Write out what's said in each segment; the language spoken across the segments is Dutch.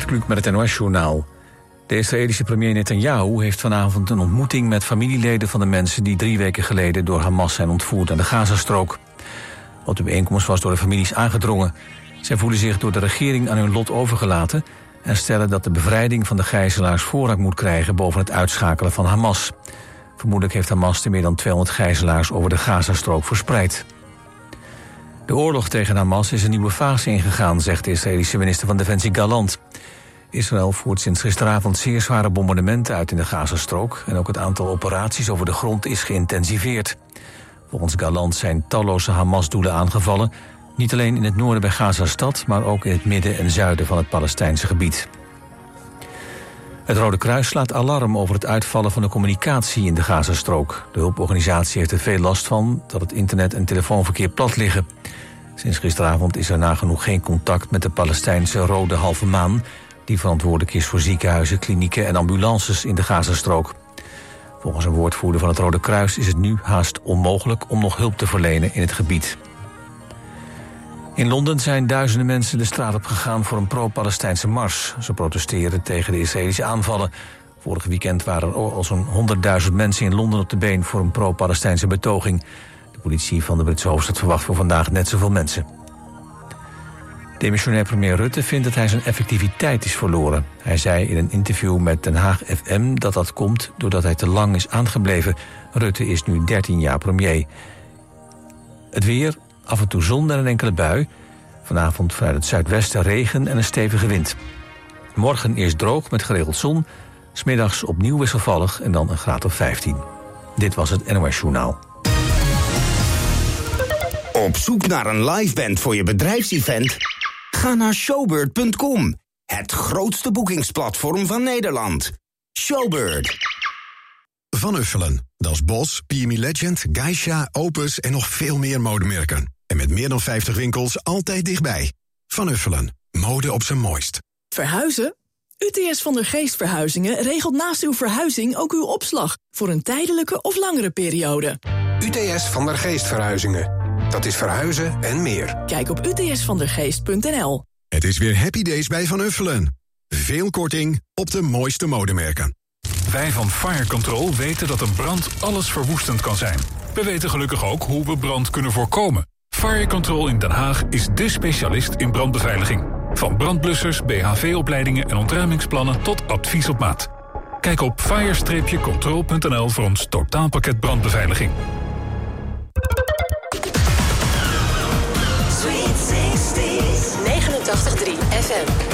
Gert met het NOS-journaal. De Israëlische premier Netanyahu heeft vanavond een ontmoeting met familieleden van de mensen die drie weken geleden door Hamas zijn ontvoerd aan de Gazastrook. Wat de bijeenkomst was door de families aangedrongen. Zij voelen zich door de regering aan hun lot overgelaten en stellen dat de bevrijding van de gijzelaars voorrang moet krijgen boven het uitschakelen van Hamas. Vermoedelijk heeft Hamas de meer dan 200 gijzelaars over de Gazastrook verspreid. De oorlog tegen Hamas is een nieuwe fase ingegaan, zegt de Israëlische minister van Defensie Galant. Israël voert sinds gisteravond zeer zware bombardementen uit in de Gazastrook... en ook het aantal operaties over de grond is geïntensiveerd. Volgens Galant zijn talloze Hamas-doelen aangevallen... niet alleen in het noorden bij Gazastad... maar ook in het midden en zuiden van het Palestijnse gebied. Het Rode Kruis slaat alarm over het uitvallen van de communicatie in de Gazastrook. De hulporganisatie heeft er veel last van dat het internet- en telefoonverkeer plat liggen. Sinds gisteravond is er nagenoeg geen contact met de Palestijnse Rode Halve Maan... die verantwoordelijk is voor ziekenhuizen, klinieken en ambulances in de Gazastrook. Volgens een woordvoerder van het Rode Kruis is het nu haast onmogelijk om nog hulp te verlenen in het gebied. In Londen zijn duizenden mensen de straat op gegaan voor een pro-Palestijnse mars. Ze protesteren tegen de Israëlische aanvallen. Vorig weekend waren er al zo'n 100.000 mensen in Londen op de been voor een pro-Palestijnse betoging. De politie van de Britse hoofdstad verwacht voor vandaag net zoveel mensen. Demissionair premier Rutte vindt dat hij zijn effectiviteit is verloren. Hij zei in een interview met Den Haag FM dat dat komt doordat hij te lang is aangebleven. Rutte is nu 13 jaar premier. Het weer, af en toe zon en een enkele bui. Vanavond vanuit het zuidwesten regen en een stevige wind. Morgen eerst droog met geregeld zon. Smiddags opnieuw wisselvallig en dan een graad of 15. Dit was het NOS Journaal. Op zoek naar een live band voor je bedrijfsevent? Ga naar showbird.com. Het grootste boekingsplatform van Nederland. Showbird. Van Uffelen. Dat is Bos, PMI Legend, Geisha, Opus en nog veel meer modemerken. En met meer dan 50 winkels altijd dichtbij. Van Uffelen. Mode op zijn mooist. Verhuizen? UTS van der Geest Verhuizingen regelt naast uw verhuizing ook uw opslag... voor een tijdelijke of langere periode. UTS van der Geest Verhuizingen. Dat is verhuizen en meer. Kijk op utsvandergeest.nl. Het is weer Happy Days bij Van Uffelen. Veel korting op de mooiste modemerken. Wij van Fire Control weten dat een brand alles verwoestend kan zijn. We weten gelukkig ook hoe we brand kunnen voorkomen. Fire Control in Den Haag is dé specialist in brandbeveiliging. Van brandblussers, BHV-opleidingen en ontruimingsplannen tot advies op maat. Kijk op fire-control.nl voor ons totaalpakket brandbeveiliging. FM.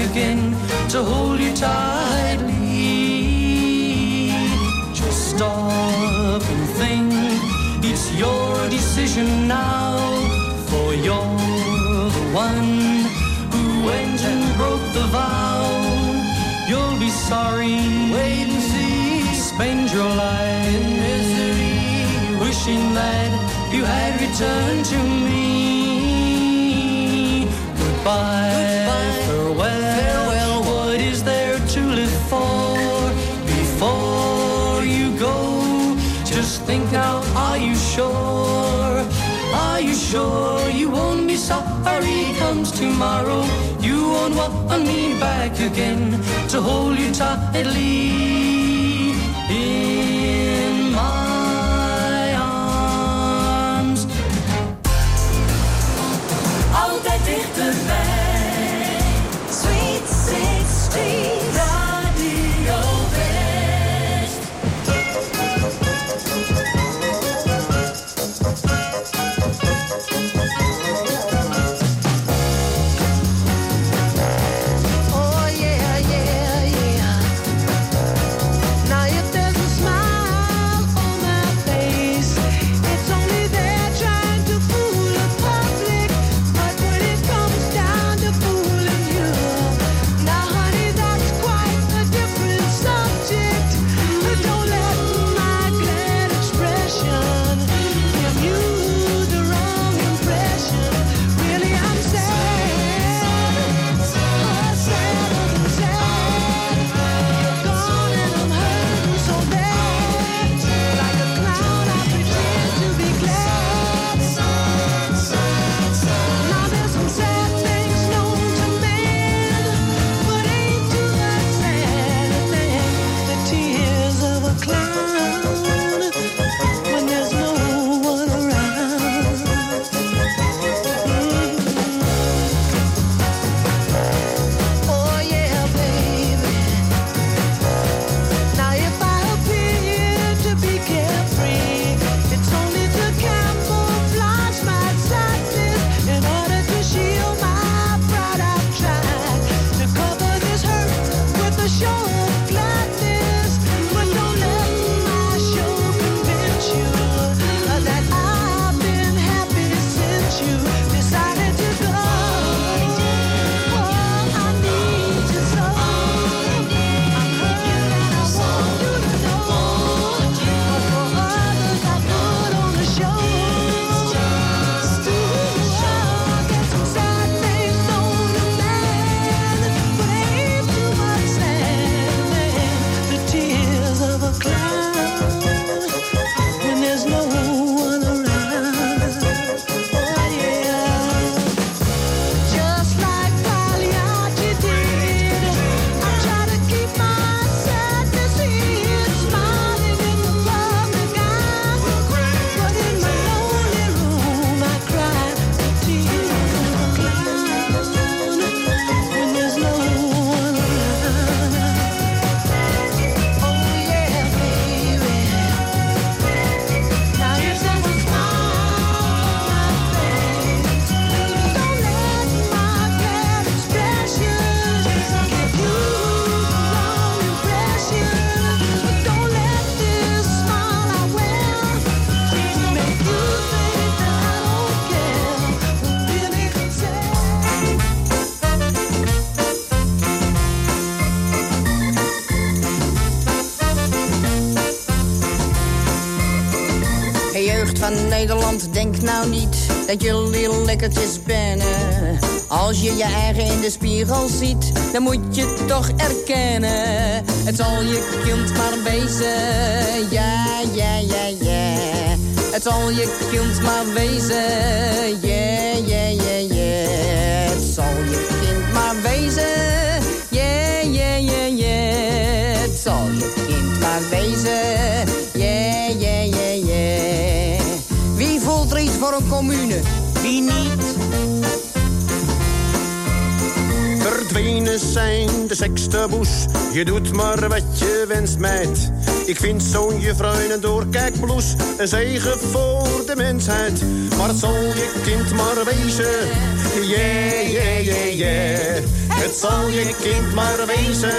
again to hold you tightly. Just stop and think, it's your decision now, for you're the one who went and broke the vow. You'll be sorry, wait and see, spend your life in misery, wishing that you had returned to me. Goodbye. tomorrow you won't want me back again to hold you tightly in my arms. Altijd dichterbij, Sweet 16. Dat jullie lekkertjes bennen. Als je je eigen in de spiegel ziet, dan moet je toch erkennen. Het zal je kind maar wezen, ja, ja, ja, ja. Het zal je kind maar wezen, ja, ja, ja, ja. Het zal je kind maar wezen, ja, ja, ja, ja. Het zal je kind maar wezen, commune? Wie niet? Verdwenen zijn de sekstaboes. Je doet maar wat je wenst, meid. Ik vind zo'n juffrouw een doorkijkbloes een zegen voor de mensheid. Maar het zal je kind maar wezen. Yeah, yeah, yeah, yeah. Het zal je kind maar wezen.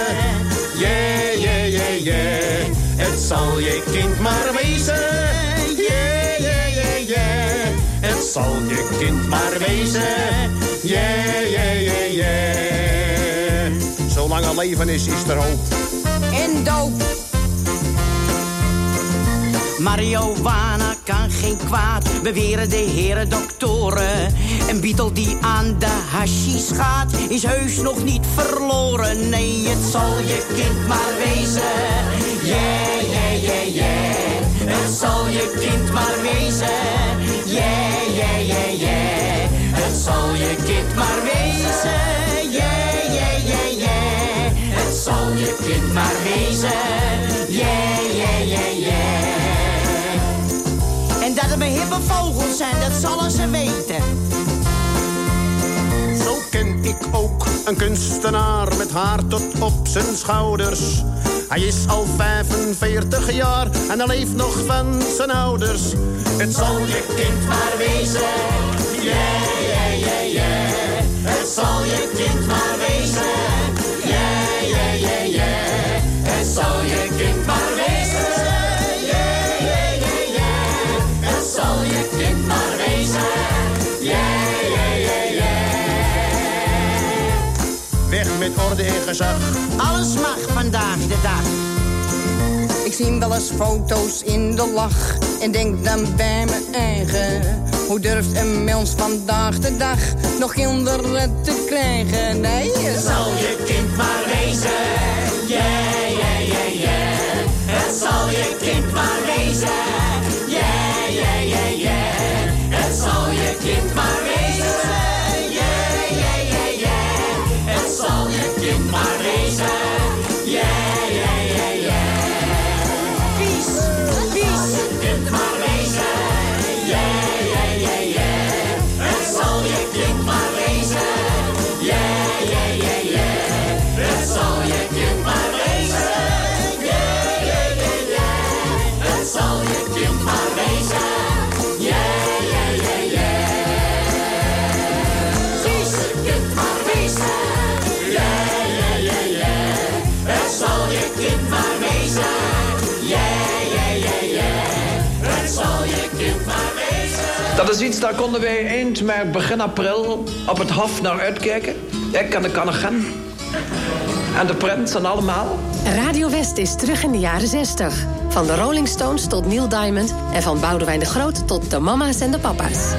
Yeah, yeah, yeah, yeah. Het zal je kind maar wezen. Zal je kind maar wezen. Yeah, yeah, yeah, yeah. Zolang er leven is, is er hoop. En doop. Marihuana kan geen kwaad, beweren de heren doktoren. Een Beatle die aan de hashish gaat, is heus nog niet verloren. Nee, het zal je kind maar wezen. Yeah, yeah, yeah, yeah. Het zal je kind maar wezen. Yeah, zal je kind maar wezen. Yeah, yeah, yeah, yeah. Het zal je kind maar wezen. Yeah, yeah, yeah, yeah. En dat het mijn hippe vogels zijn, dat zullen ze weten. Zo ken ik ook een kunstenaar met haar tot op zijn schouders. Hij is al 45 jaar en hij leeft nog van zijn ouders. Het zal je kind maar wezen. Yeah, yeah, yeah, yeah. Het zal je kind maar wezen. Yeah, yeah, yeah, yeah. Het zal je kind maar wezen. Yeah, yeah, yeah, yeah. Het zal je kind maar wezen. Yeah, yeah, yeah, yeah. Weg met orde en gezag. Alles mag vandaag de dag. Zie wel eens foto's in de lach en denk dan bij mijn eigen. Hoe durft een mens vandaag de dag nog kinderen te krijgen? Nee, zal je kind maar wezen. Yeah, yeah, yeah, yeah. Het zal je kind maar wezen. Yeah, yeah, yeah, yeah. Het zal je kind maar wezen. Yeah, yeah, yeah, yeah. Het zal je Dat is iets, daar konden wij eind mei, begin april op het Hof naar uitkijken. Ik en de Kannegen. En de Prins en allemaal. Radio West is terug in de jaren 60. Van de Rolling Stones tot Neil Diamond... en van Boudewijn de Groot tot de mama's en de papa's.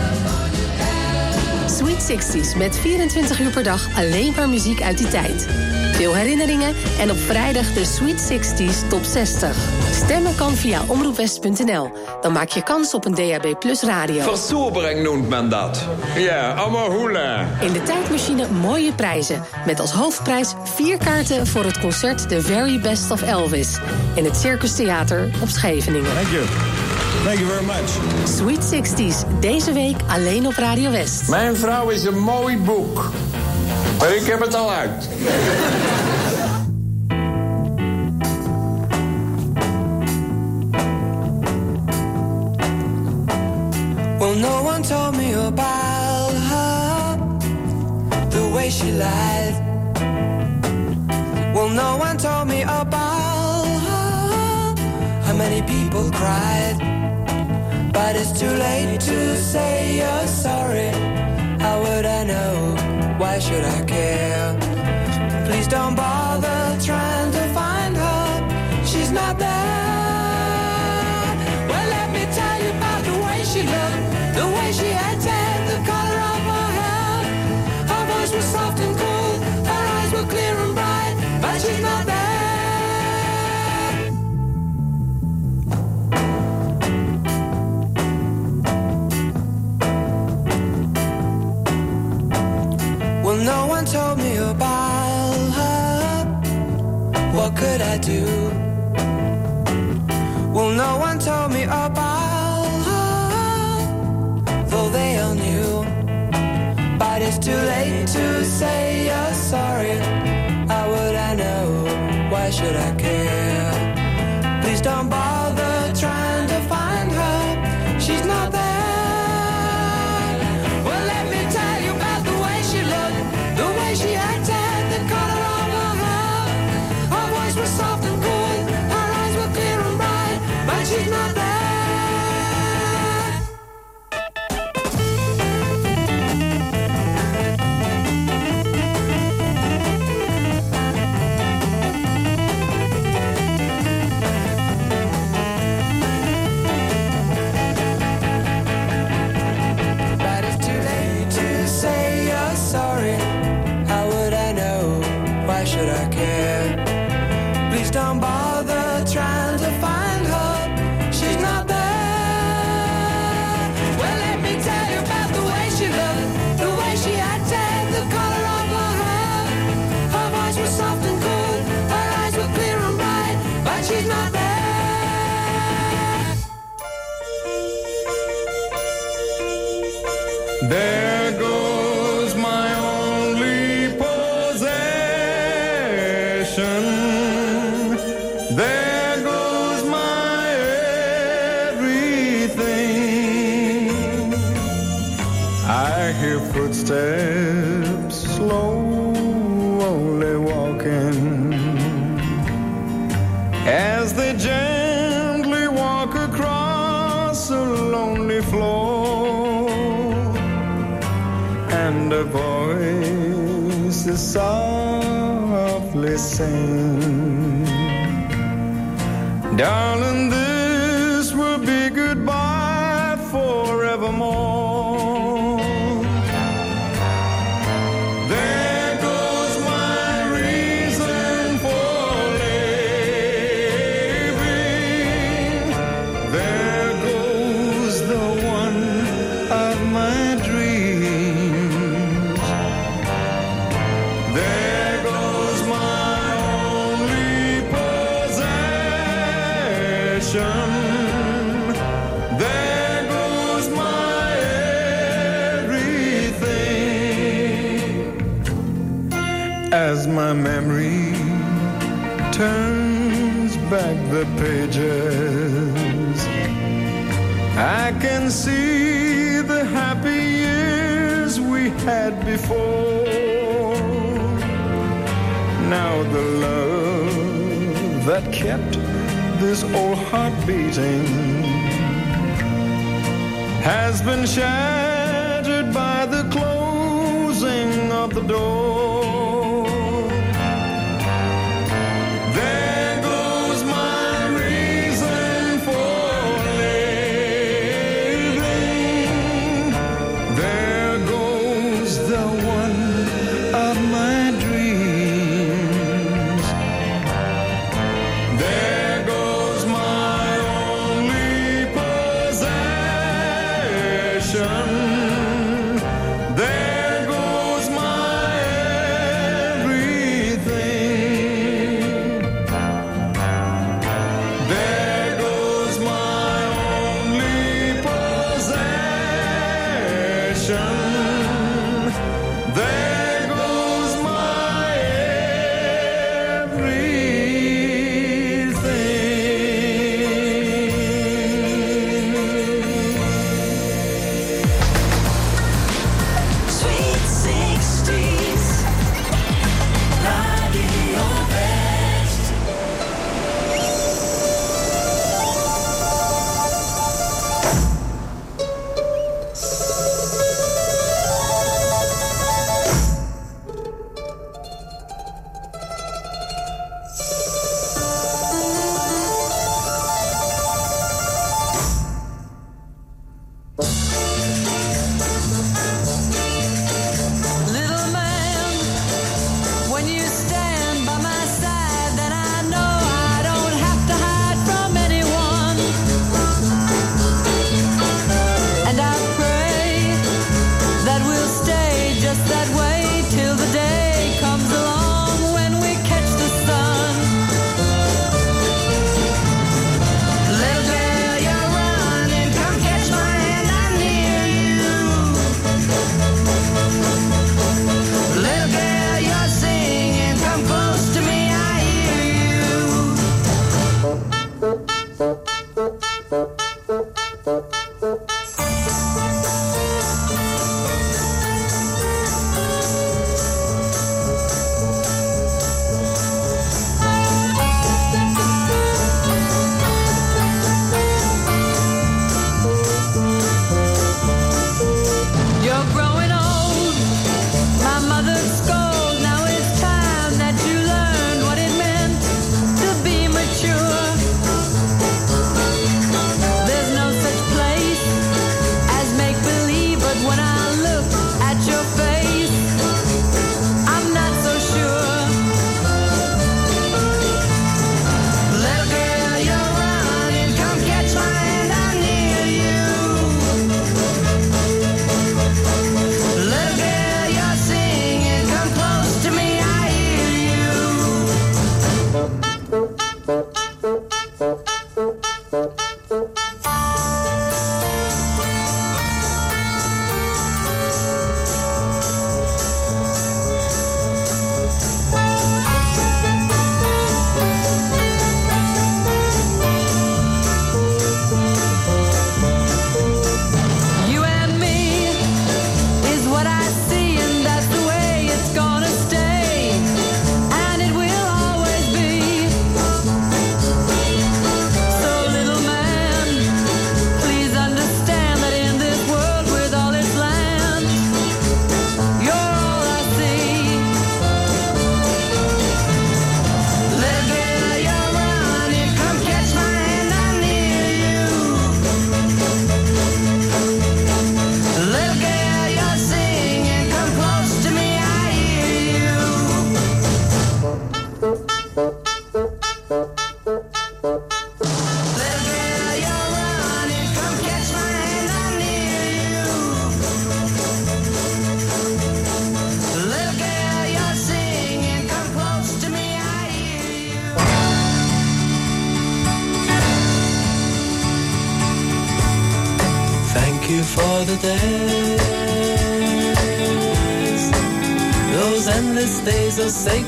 Sweet 60s met 24 uur per dag alleen maar muziek uit die tijd. Veel herinneringen en op vrijdag de Sweet 60s top 60. Stemmen kan via omroepwest.nl. Dan maak je kans op een DAB Plus radio. Versobering noemt men dat. Ja, allemaal hoela. In de tijdmachine mooie prijzen. Met als hoofdprijs vier kaarten voor het concert The Very Best of Elvis. In het Circus Theater op Scheveningen. Thank you. Thank you very much. Sweet 60s, deze week alleen op Radio West. Mijn vrouw is een mooi boek. Maar ik heb het al uit. Well, no one told me about her, the way she lied. Well, no one told me about her, how many people cried. But it's too late to say you're sorry. How would I know? Why should I care? Please don't bother trying to find her. She's not there. Well, let me tell you about the way she looked. for do. Well, no one told me about love, though they all knew. But it's too late to say you're sorry. How would I know? Why should I care? Please don't bother. sing. Don't beating has been shattered.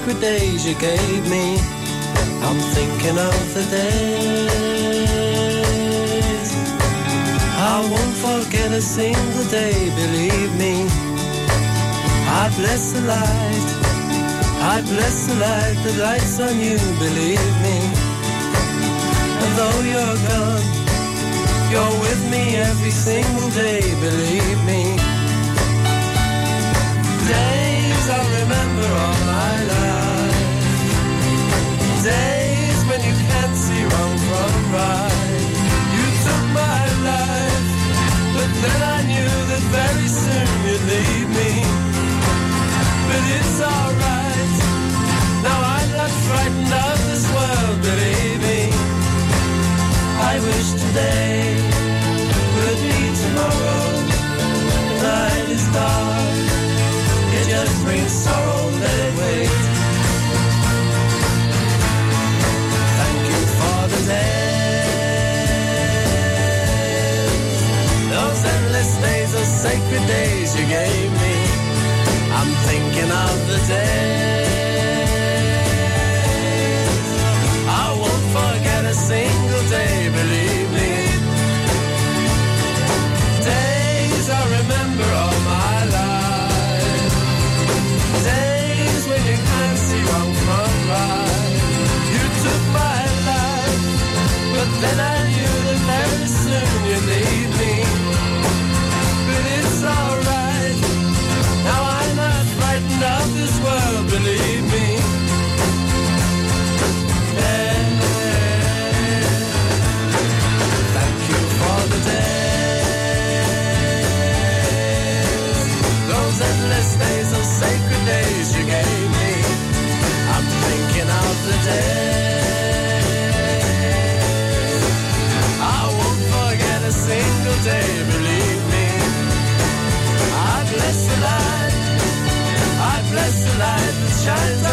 Sacred days you gave me. I'm thinking of the days. I won't forget a single day, believe me. I bless the light. I bless the light that lights on you, believe me. And though you're gone, you're with me every single day, believe me. Days I remember all. Days when you can't see wrong from right. You took my life, but then I knew that very soon you'd leave me. But it's alright. Now I'm not frightened of this world, believe me. I wish today would be tomorrow. Night is dark. It just brings sorrow, it wait. Sacred days you gave me. I'm thinking of the days. I won't forget a single day, believe me. Days I remember all my life. Days when you can't see wrong from right. You took my life, but then I knew that very soon you'd leave Those endless days, those sacred days you gave me. I'm thinking of the days. I won't forget a single day, believe me. I bless the light. I bless the light that shines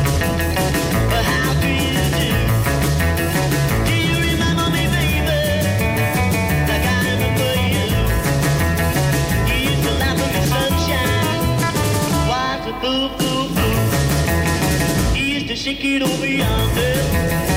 Shake it over yonder.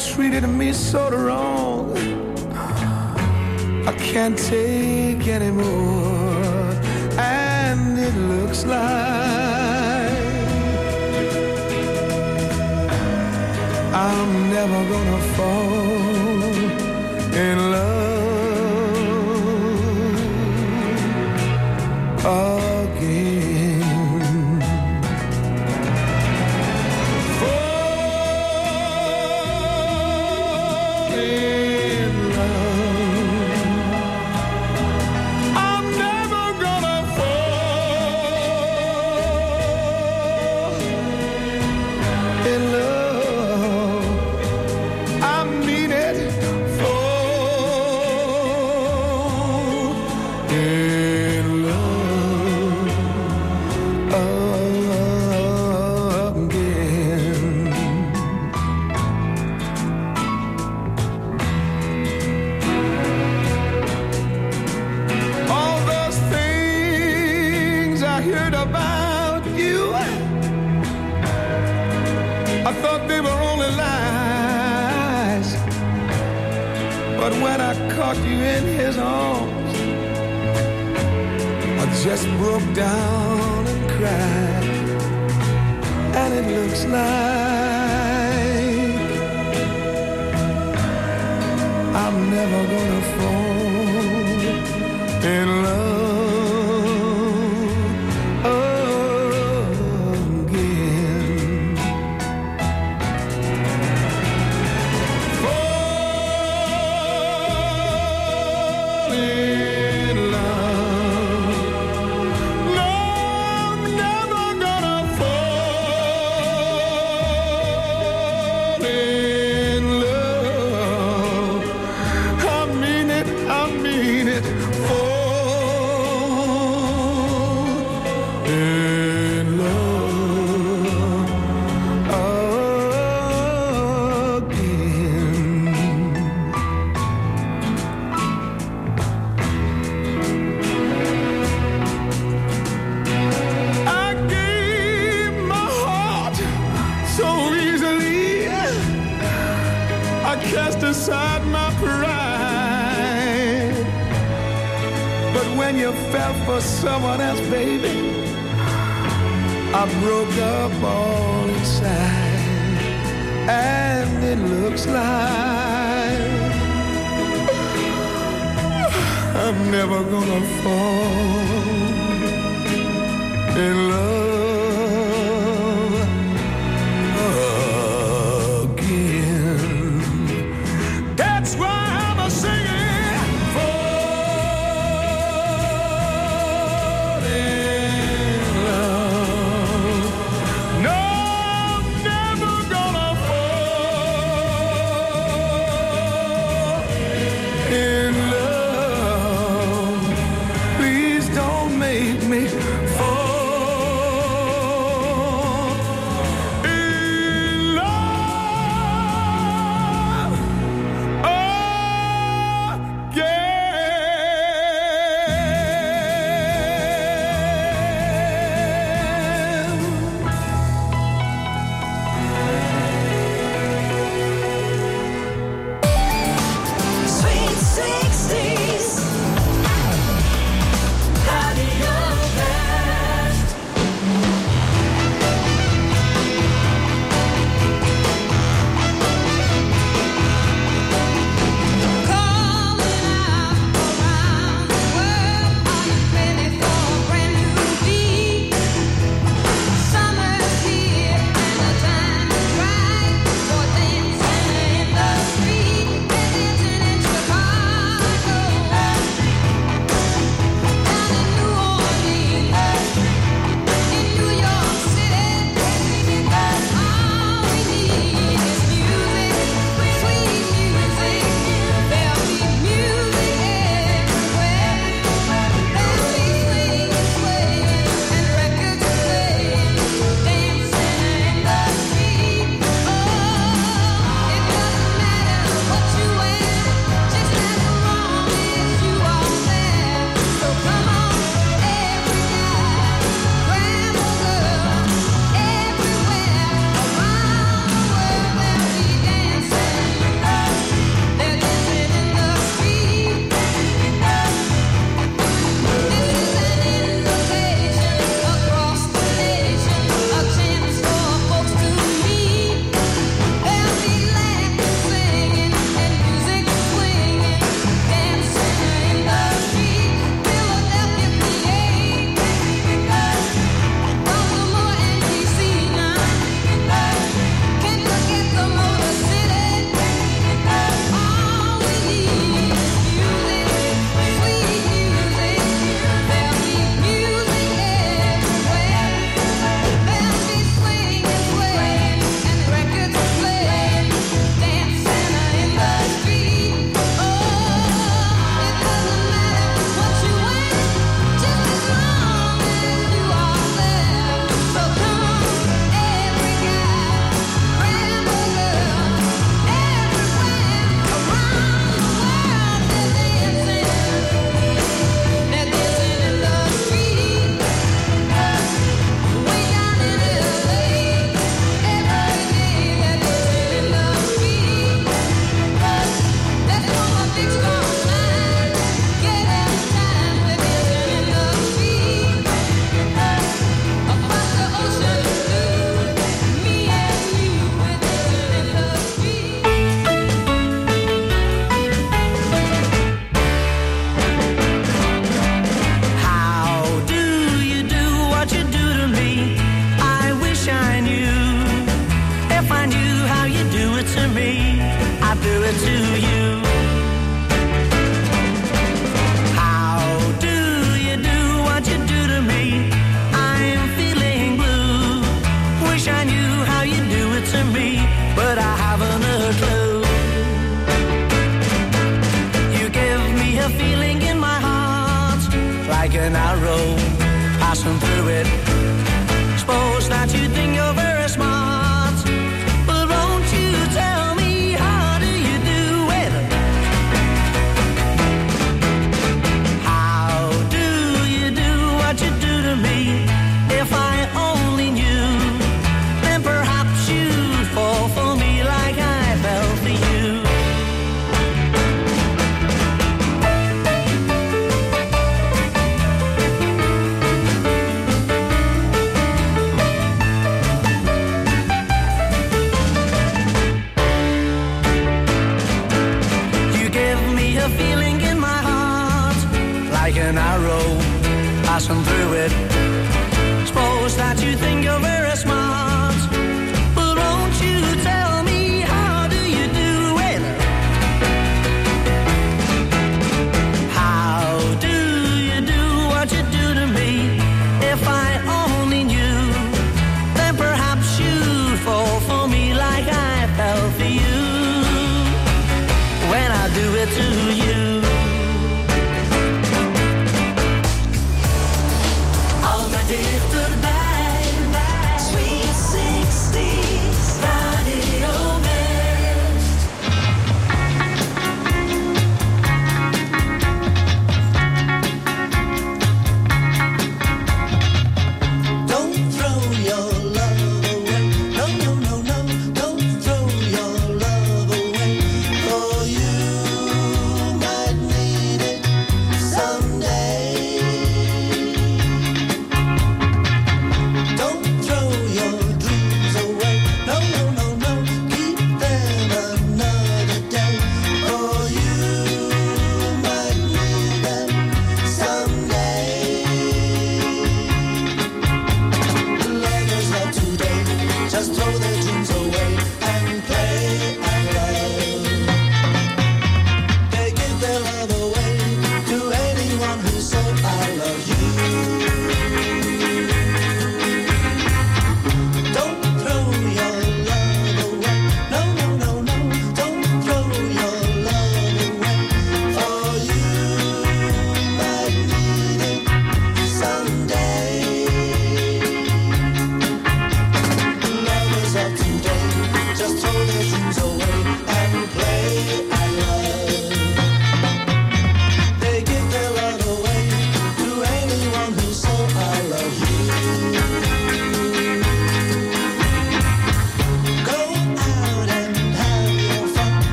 treated me so wrong. I can't take anymore, and it looks like I'm never gonna fall in love. broke down and cried. And it looks like I'm never gonna fall.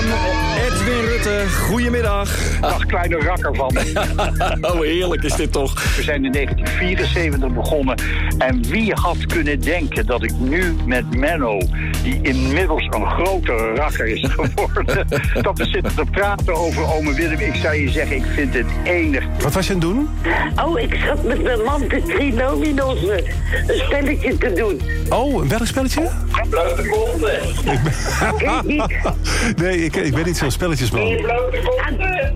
Edwin Rutte, goedemiddag. Ach, kleine rakker van oh, heerlijk is dit toch. We zijn in 1974 begonnen. En wie had kunnen denken dat ik nu met Menno, die inmiddels een grotere rakker is geworden, dat we zitten te praten over ome Willem. Ik zou je zeggen, ik vind het enig. Wat was je aan het doen? Oh, ik zat met mijn man de trinominos een spelletje te doen. Oh, een welk spelletje? Blote konden. Ik nee, ik, ik ben niet zo'n spelletjesman. Blote konden.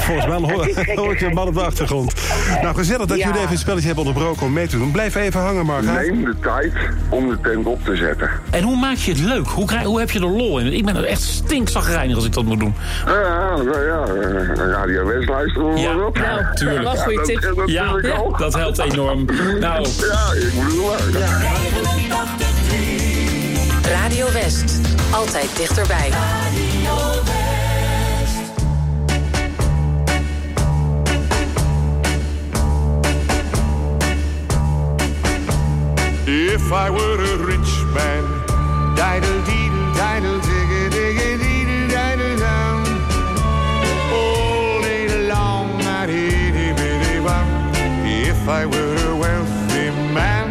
Volgens mij hoor, hoor ik een man op de achtergrond. Nou, gezellig dat Ja. jullie even het spelletje hebben onderbroken om mee te doen. Blijf even hangen, Marga. Neem de tijd om de op te zetten. En hoe maak je het leuk? Hoe, krijg, hoe heb je er lol in? Ik ben er echt stinkzagrijnig als ik dat moet doen. Ja, ja, ja, eh, Radio West luisteren we Ja, maar op. nou, tuurlijk. Ja, Wat goeie dat Ja, natuurlijk ja, dat helpt enorm. Nou. Ja, ik bedoel... eh, Radio West. Altijd dichterbij. If I were a rich man, diddle deedle diddle diggy diggy deedle diddle down. All day long I'd bum. If I were a wealthy man,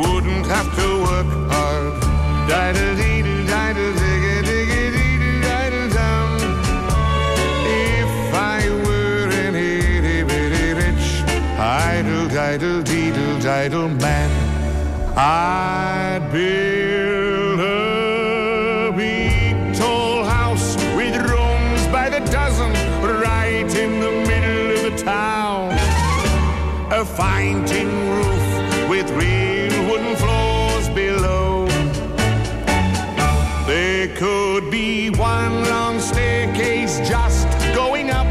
wouldn't have to work hard. Diddle deedle diddle diggy diggy deedle diddle down. If I were an itty bitty rich, idle diddle deedle diddle man, I'd build a big tall house with rooms by the dozen right in the middle of the town. A fine tin roof with real wooden floors below. There could be one long staircase just going up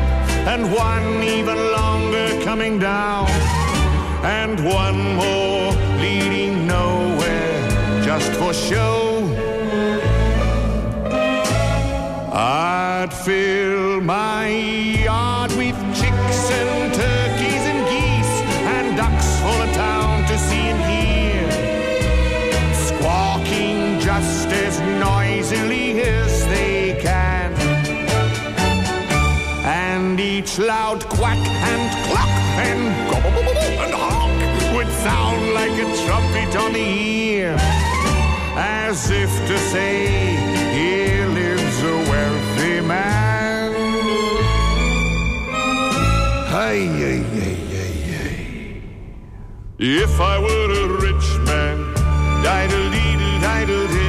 and one even longer coming down. Just for show. I'd fill my yard with chicks and turkeys and geese and ducks for the town to see and hear, squawking just as noisily as they can. And each loud quack and cluck and gobble and honk would sound like a trumpet on the ear, as if to say, Here lives a wealthy man. Hey, hey, hey, hey, hey. If I were a rich man, diddle deedle diddle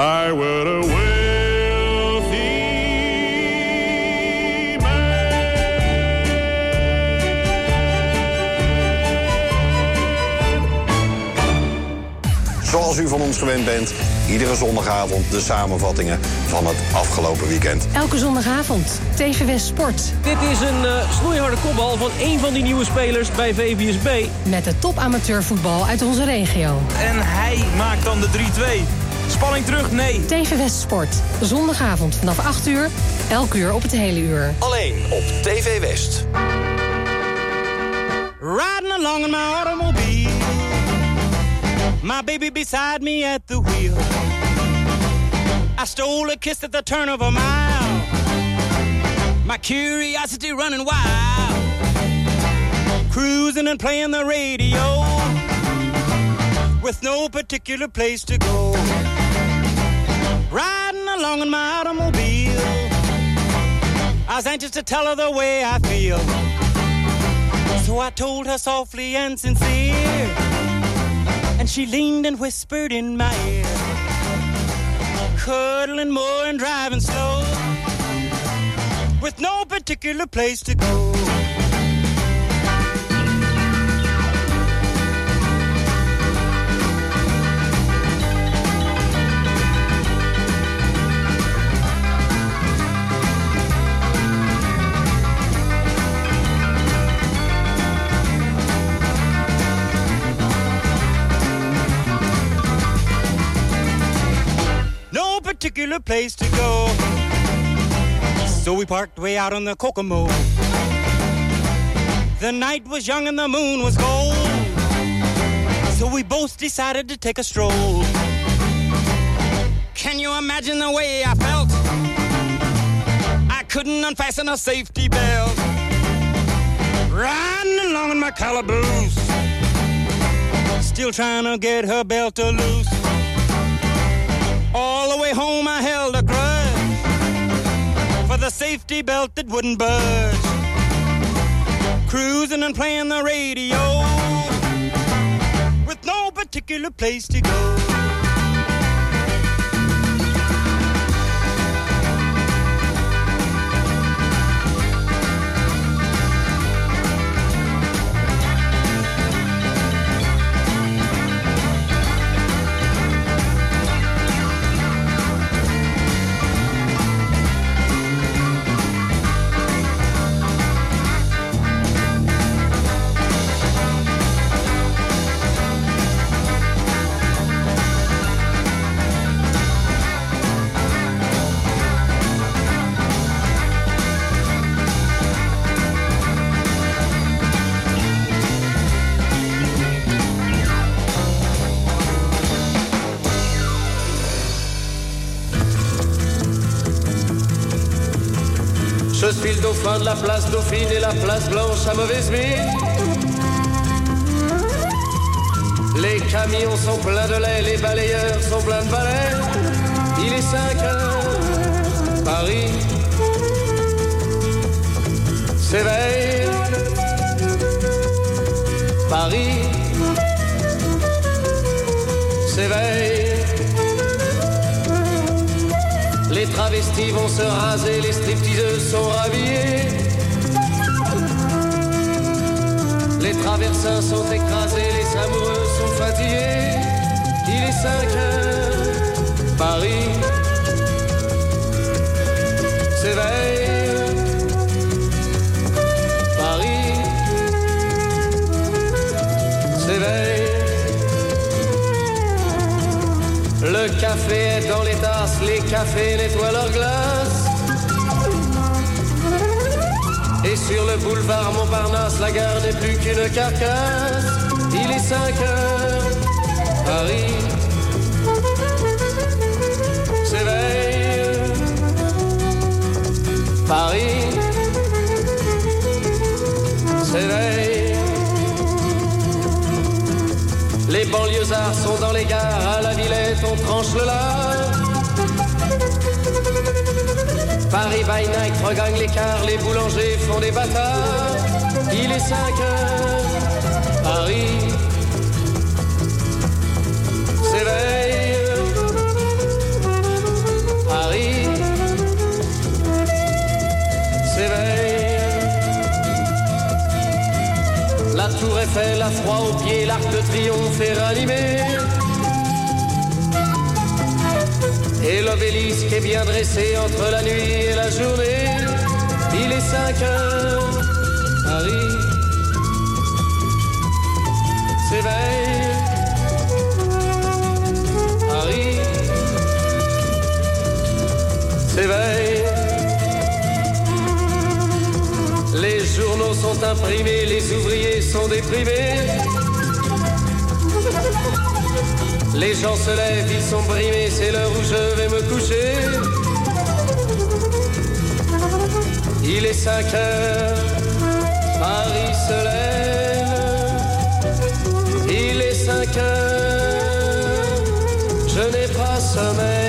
I were a wealthy Zoals u van ons gewend bent, iedere zondagavond de samenvattingen van het afgelopen weekend. Elke zondagavond, TV West Sport. Dit is een eh, snoeiharde kopbal van één van die nieuwe spelers bij VVSB. Met de top amateurvoetbal uit onze regio. En hij maakt dan de 3-2. Spanning terug? Nee. TV West Sport. Zondagavond vanaf 8 uur, elk uur op het hele uur. Alleen op TV West. Riding along in my automobile. My baby beside me at the wheel. I stole a kiss at the turn of a mile. My curiosity running wild. Cruising and playing the radio. With no particular place to go. Along in my automobile. I was anxious to tell her the way I feel. So I told her softly and sincere. And she leaned and whispered in my ear. Cuddling more and driving slow. With no particular place to go. Particular place to go. So we parked way out on the Kokomo. The night was young and the moon was gold. So we both decided to take a stroll. Can you imagine the way I felt? I couldn't unfasten a safety belt. Riding along in my calaboose. Still trying to get her belt to loose. The way home I held a grudge for the safety belt that wouldn't budge. Cruising and playing the radio with no particular place to go. De la place Dauphine et la place Blanche à mauvaise mine. Les camions sont pleins de lait, les balayeurs sont pleins de balais. Il est 5 heures, Paris s'éveille. Paris s'éveille. Les travestis vont se raser, les stripteaseuses sont rhabillées. Les traversins sont écrasés, les amoureux sont fatigués. Il est 5 heures, Paris s'éveille. Le café est dans les tasses, les cafés nettoient leurs glaces. Et sur le boulevard Montparnasse, la gare n'est plus qu'une carcasse. Il est 5 heures, Paris s'éveille. Paris s'éveille. Les banlieusards sont dans les gares, on tranche le lard. Paris by night regagne l'écart, les boulangers font des bâtards. Il est 5 heures, Paris s'éveille. Paris s'éveille. La tour Eiffel, la froid aux pieds, l'arc de triomphe est ranimé. Et l'obélisque est bien dressé entre la nuit et la journée. Il est 5 heures, Paris s'éveille. Paris s'éveille. Les journaux sont imprimés, les ouvriers sont déprimés. Les gens se lèvent, ils sont brimés, c'est l'heure où je vais me coucher. Il est 5 heures, Paris se lève. Il est 5 heures, je n'ai pas sommeil.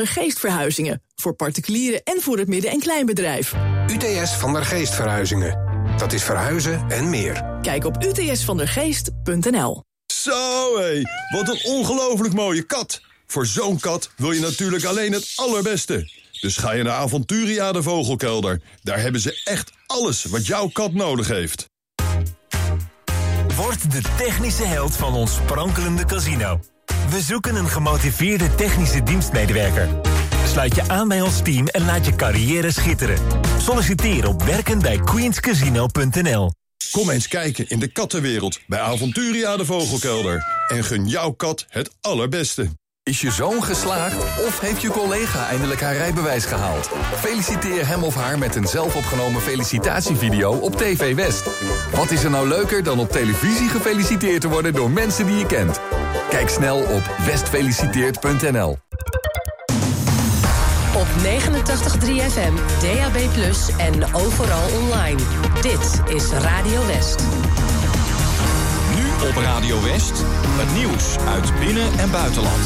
Der Geest Verhuizingen. Voor particulieren en voor het midden- en kleinbedrijf. UTS van der Geest Verhuizingen. Dat is verhuizen en meer. Kijk op utsvandergeest.nl Zo hé, wat een ongelooflijk mooie kat. Voor zo'n kat wil je natuurlijk alleen het allerbeste. Dus ga je naar Aventuria de Vogelkelder. Daar hebben ze echt alles wat jouw kat nodig heeft. Word de technische held van ons sprankelende casino. We zoeken een gemotiveerde technische dienstmedewerker. Sluit je aan bij ons team en laat je carrière schitteren. Solliciteer op werkenbijqueenscasino.nl Kom eens kijken in de kattenwereld bij Aventuria de Vogelkelder. En gun jouw kat het allerbeste. Is je zoon geslaagd of heeft je collega eindelijk haar rijbewijs gehaald? Feliciteer hem of haar met een zelfopgenomen felicitatievideo op TV West. Wat is er nou leuker dan op televisie gefeliciteerd te worden door mensen die je kent? Kijk snel op westfeliciteert.nl. Op 89.3 FM, DAB+, en overal online. Dit is Radio West. Nu op Radio West, het nieuws uit binnen- en buitenland.